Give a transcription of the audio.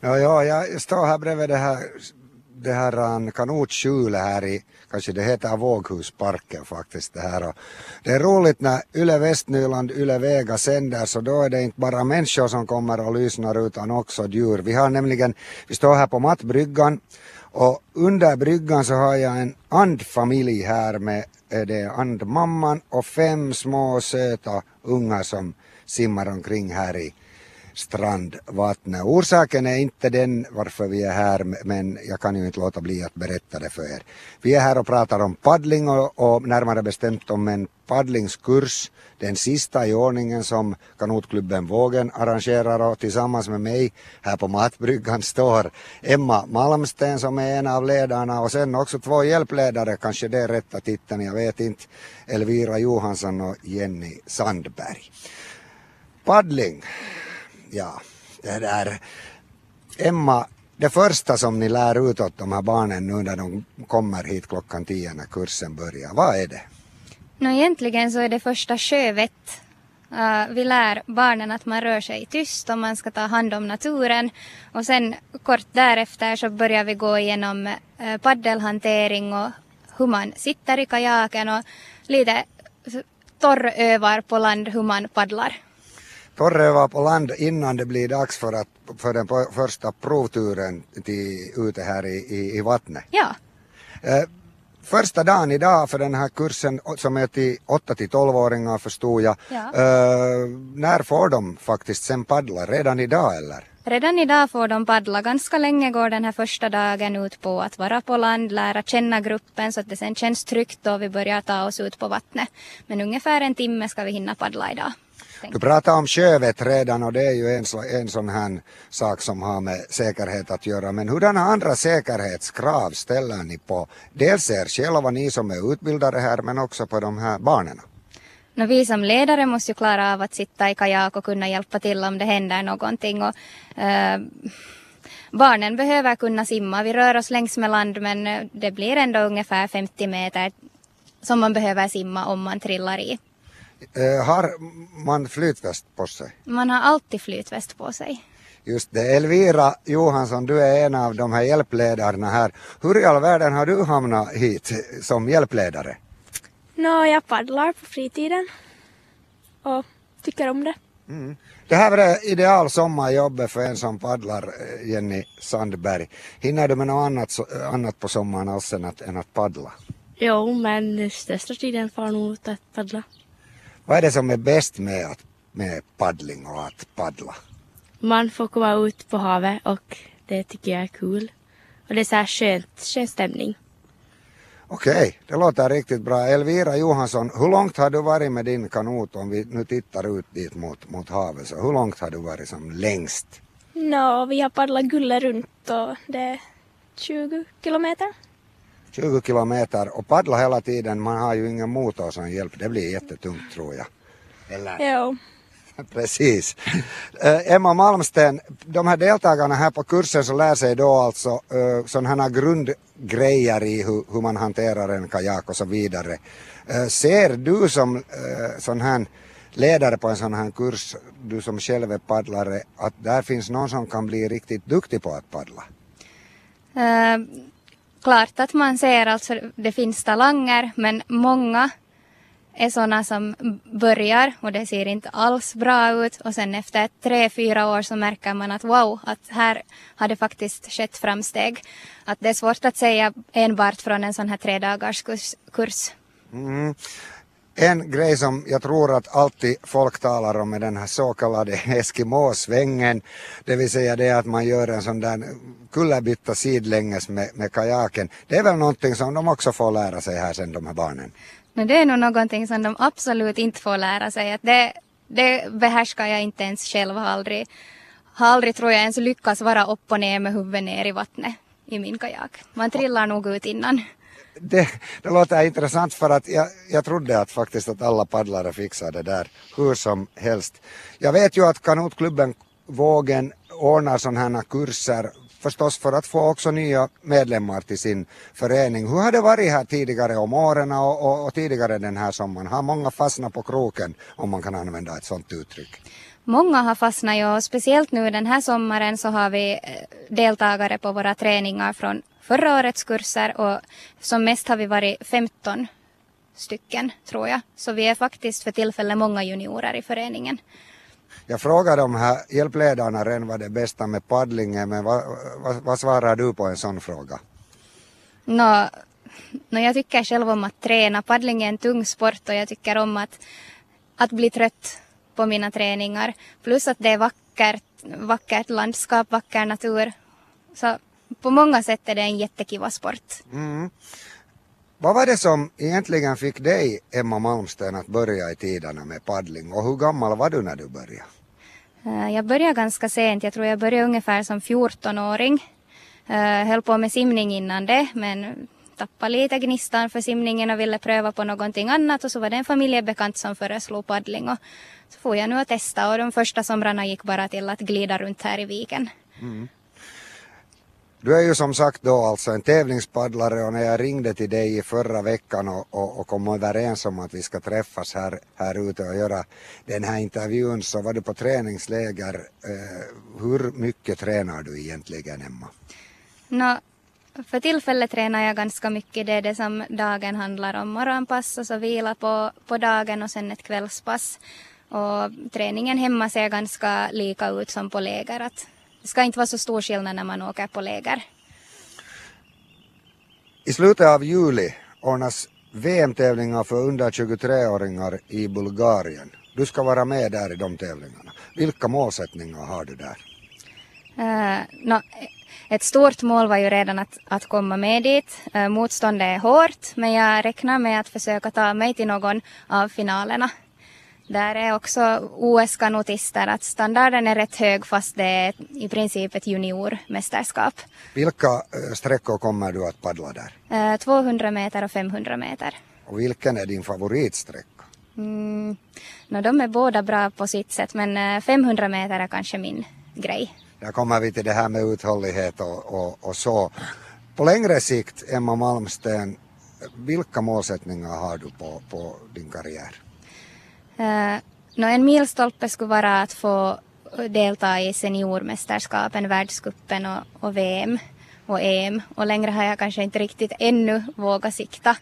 Ja, ja, jag står här bredvid det här, det här eh, kanotskjulet här i, kanske det heter Våghusparken faktiskt det här. Och det är roligt när Yle Västnyland, Yle Vega sänder så då är det inte bara människor som kommer och lyssnar utan också djur. Vi har nämligen, vi står här på Mattbryggan och under bryggan så har jag en andfamilj här med eh, det är andmamman och fem små söta ungar som simmar omkring här i strandvattnet. Orsaken är inte den varför vi är här men jag kan ju inte låta bli att berätta det för er. Vi är här och pratar om paddling och, och närmare bestämt om en paddlingskurs, den sista i ordningen som kanotklubben Vågen arrangerar och tillsammans med mig här på Matbryggan står Emma Malmsten som är en av ledarna och sen också två hjälpledare, kanske det är rätta titeln, jag vet inte, Elvira Johansson och Jenny Sandberg. Paddling ja, det där. Emma, det första som ni lär ut åt de här barnen nu när de kommer hit klockan tio när kursen börjar, vad är det? No, egentligen så är det första sjövett. Uh, vi lär barnen att man rör sig tyst och man ska ta hand om naturen. Och sen kort därefter så börjar vi gå igenom uh, paddelhantering och hur man sitter i kajaken och lite torrövar på land hur man paddlar. Torröva på land innan det blir dags för, att, för den första provturen till, ute här i, i, i vattnet. Ja. Eh, första dagen idag för den här kursen som är till 8 till 12-åringar förstod jag. Ja. Eh, när får de faktiskt sen paddla? Redan idag eller? Redan idag får de paddla. Ganska länge går den här första dagen ut på att vara på land, lära känna gruppen så att det sen känns tryggt då vi börjar ta oss ut på vattnet. Men ungefär en timme ska vi hinna paddla idag. Du pratar om sjövett redan och det är ju en, så, en sån här sak som har med säkerhet att göra. Men hurdana andra säkerhetskrav ställer ni på dels er själva, ni som är utbildare här, men också på de här barnen? No, vi som ledare måste ju klara av att sitta i kajak och kunna hjälpa till om det händer någonting. Och, uh, barnen behöver kunna simma. Vi rör oss längs med land men det blir ändå ungefär 50 meter som man behöver simma om man trillar i. Uh, har man flytväst på sig? Man har alltid flytväst på sig. Just det. Elvira Johansson, du är en av de här hjälpledarna här. Hur i all världen har du hamnat hit som hjälpledare? Nå, jag paddlar på fritiden och tycker om det. Mm. Det här var det ideal sommarjobbet för en som paddlar, eh, Jenny Sandberg. Hinner du med något annat, annat på sommaren alls än att, än att paddla? Jo, men största tiden får nog ut att paddla. Vad är det som är bäst med, att, med paddling och att paddla? Man får komma ut på havet och det tycker jag är kul. Och det är så här skönt, skön stämning. Okej, det låter riktigt bra. Elvira Johansson, hur långt har du varit med din kanot om vi nu tittar ut dit mot, mot havet? Så hur långt har du varit som längst? Nå, vi har paddlat Gulle runt och det är 20 kilometer. 20 kilometer och paddla hela tiden, man har ju ingen motor som hjälp, det blir jättetungt tror jag. Eller? Jo. Precis. Äh, Emma Malmsten, de här deltagarna här på kursen så lär sig då alltså äh, sådana här grundgrejer i hur, hur, man hanterar en kajak och så vidare. Äh, ser du som sån här ledare på en sån här kurs, du som själv är paddlare, att där finns någon som kan bli riktigt duktig på att paddla? Uh, klart att man ser alltså det finns talanger men många är sådana som börjar och det ser inte alls bra ut och sen efter tre, fyra år så märker man att wow, att här har det faktiskt skett framsteg. Att det är svårt att säga enbart från en sån här tre dagars kurs. Mm. En grej som jag tror att alltid folk talar om är den här så kallade Eskimo-svängen. Det vill säga det att man gör en sån där kullerbytta sidlänges med, med kajaken. Det är väl någonting som de också får lära sig här sen de här barnen. Men det är nog någonting som de absolut inte får lära sig. Att det, det behärskar jag inte ens själv. Har aldrig, har aldrig tror jag ens lyckats vara upp och ner med huvudet ner i vattnet i min kajak. Man trillar nog ut innan. Det, det låter intressant för att jag, jag trodde att faktiskt att alla paddlare fixar det där hur som helst. Jag vet ju att kanotklubben Vågen ordnar sådana här kurser förstås för att få också nya medlemmar till sin förening. Hur har det varit här tidigare om åren och, och, och tidigare den här sommaren? Har många fastnat på kroken om man kan använda ett sådant uttryck? Många har fastnat ju och speciellt nu den här sommaren så har vi eh, deltagare på våra träningar från förra årets kurser och som mest har vi varit 15 stycken tror jag. Så vi är faktiskt för tillfället många juniorer i föreningen. Jag frågade de här hjälpledarna redan vad det bästa med paddlingen men vad, vad, vad svarar du på en sån fråga? Nå, no, jag tycker själv om att träna. Paddling är en tung sport och jag tycker om att, att bli trött på mina träningar. Plus att det är vackert, vackert landskap, vacker natur. Så på många sätt är det en jättekiva sport. Mm. Vad var det som egentligen fick dig, Emma Malmsten, att börja i tiderna med paddling och hur gammal var du när du började? Eh, jag började ganska sent, jag tror jag började ungefär som 14-åring. Eh, höll på med simning innan det men tappade lite gnistan för simningen och ville pröva på någonting annat och så var det en familjebekant som föreslog paddling och så får jag nu att testa och de första somrarna gick bara till att glida runt här i viken. Mm. Du är ju som sagt då alltså en tävlingspaddlare och när jag ringde till dig i förra veckan och, och, och kom överens om att vi ska träffas här, här ute och göra den här intervjun så var du på träningsläger. Eh, hur mycket tränar du egentligen Emma? No, för tillfället tränar jag ganska mycket. Det är det som dagen handlar om. Morgonpass och så vila på, på dagen och sen ett kvällspass. Och träningen hemma ser ganska lika ut som på läger. Att det ska inte vara så stor skillnad när man åker på läger. I slutet av juli ordnas VM-tävlingar för under 23-åringar i Bulgarien. Du ska vara med där i de tävlingarna. Vilka målsättningar har du där? Uh, no, ett stort mål var ju redan att, att komma med dit. Uh, motståndet är hårt men jag räknar med att försöka ta mig till någon av finalerna. Där är också OS-kanotister att standarden är rätt hög fast det är i princip ett juniormästerskap. Vilka eh, sträckor kommer du att paddla där? 200 meter och 500 meter. Och vilken är din favoritsträcka? Mm, no, de är båda bra på sitt sätt men 500 meter är kanske min grej. Där kommer vi till det här med uthållighet och, och, och så. På längre sikt, Emma Malmsten, vilka målsättningar har du på, på din karriär? Eh, uh, no, en milstolpe skulle vara att få delta i seniormästerskapen, världskuppen och, och VM och EM. Och längre har jag kanske inte riktigt ännu vågat sikta.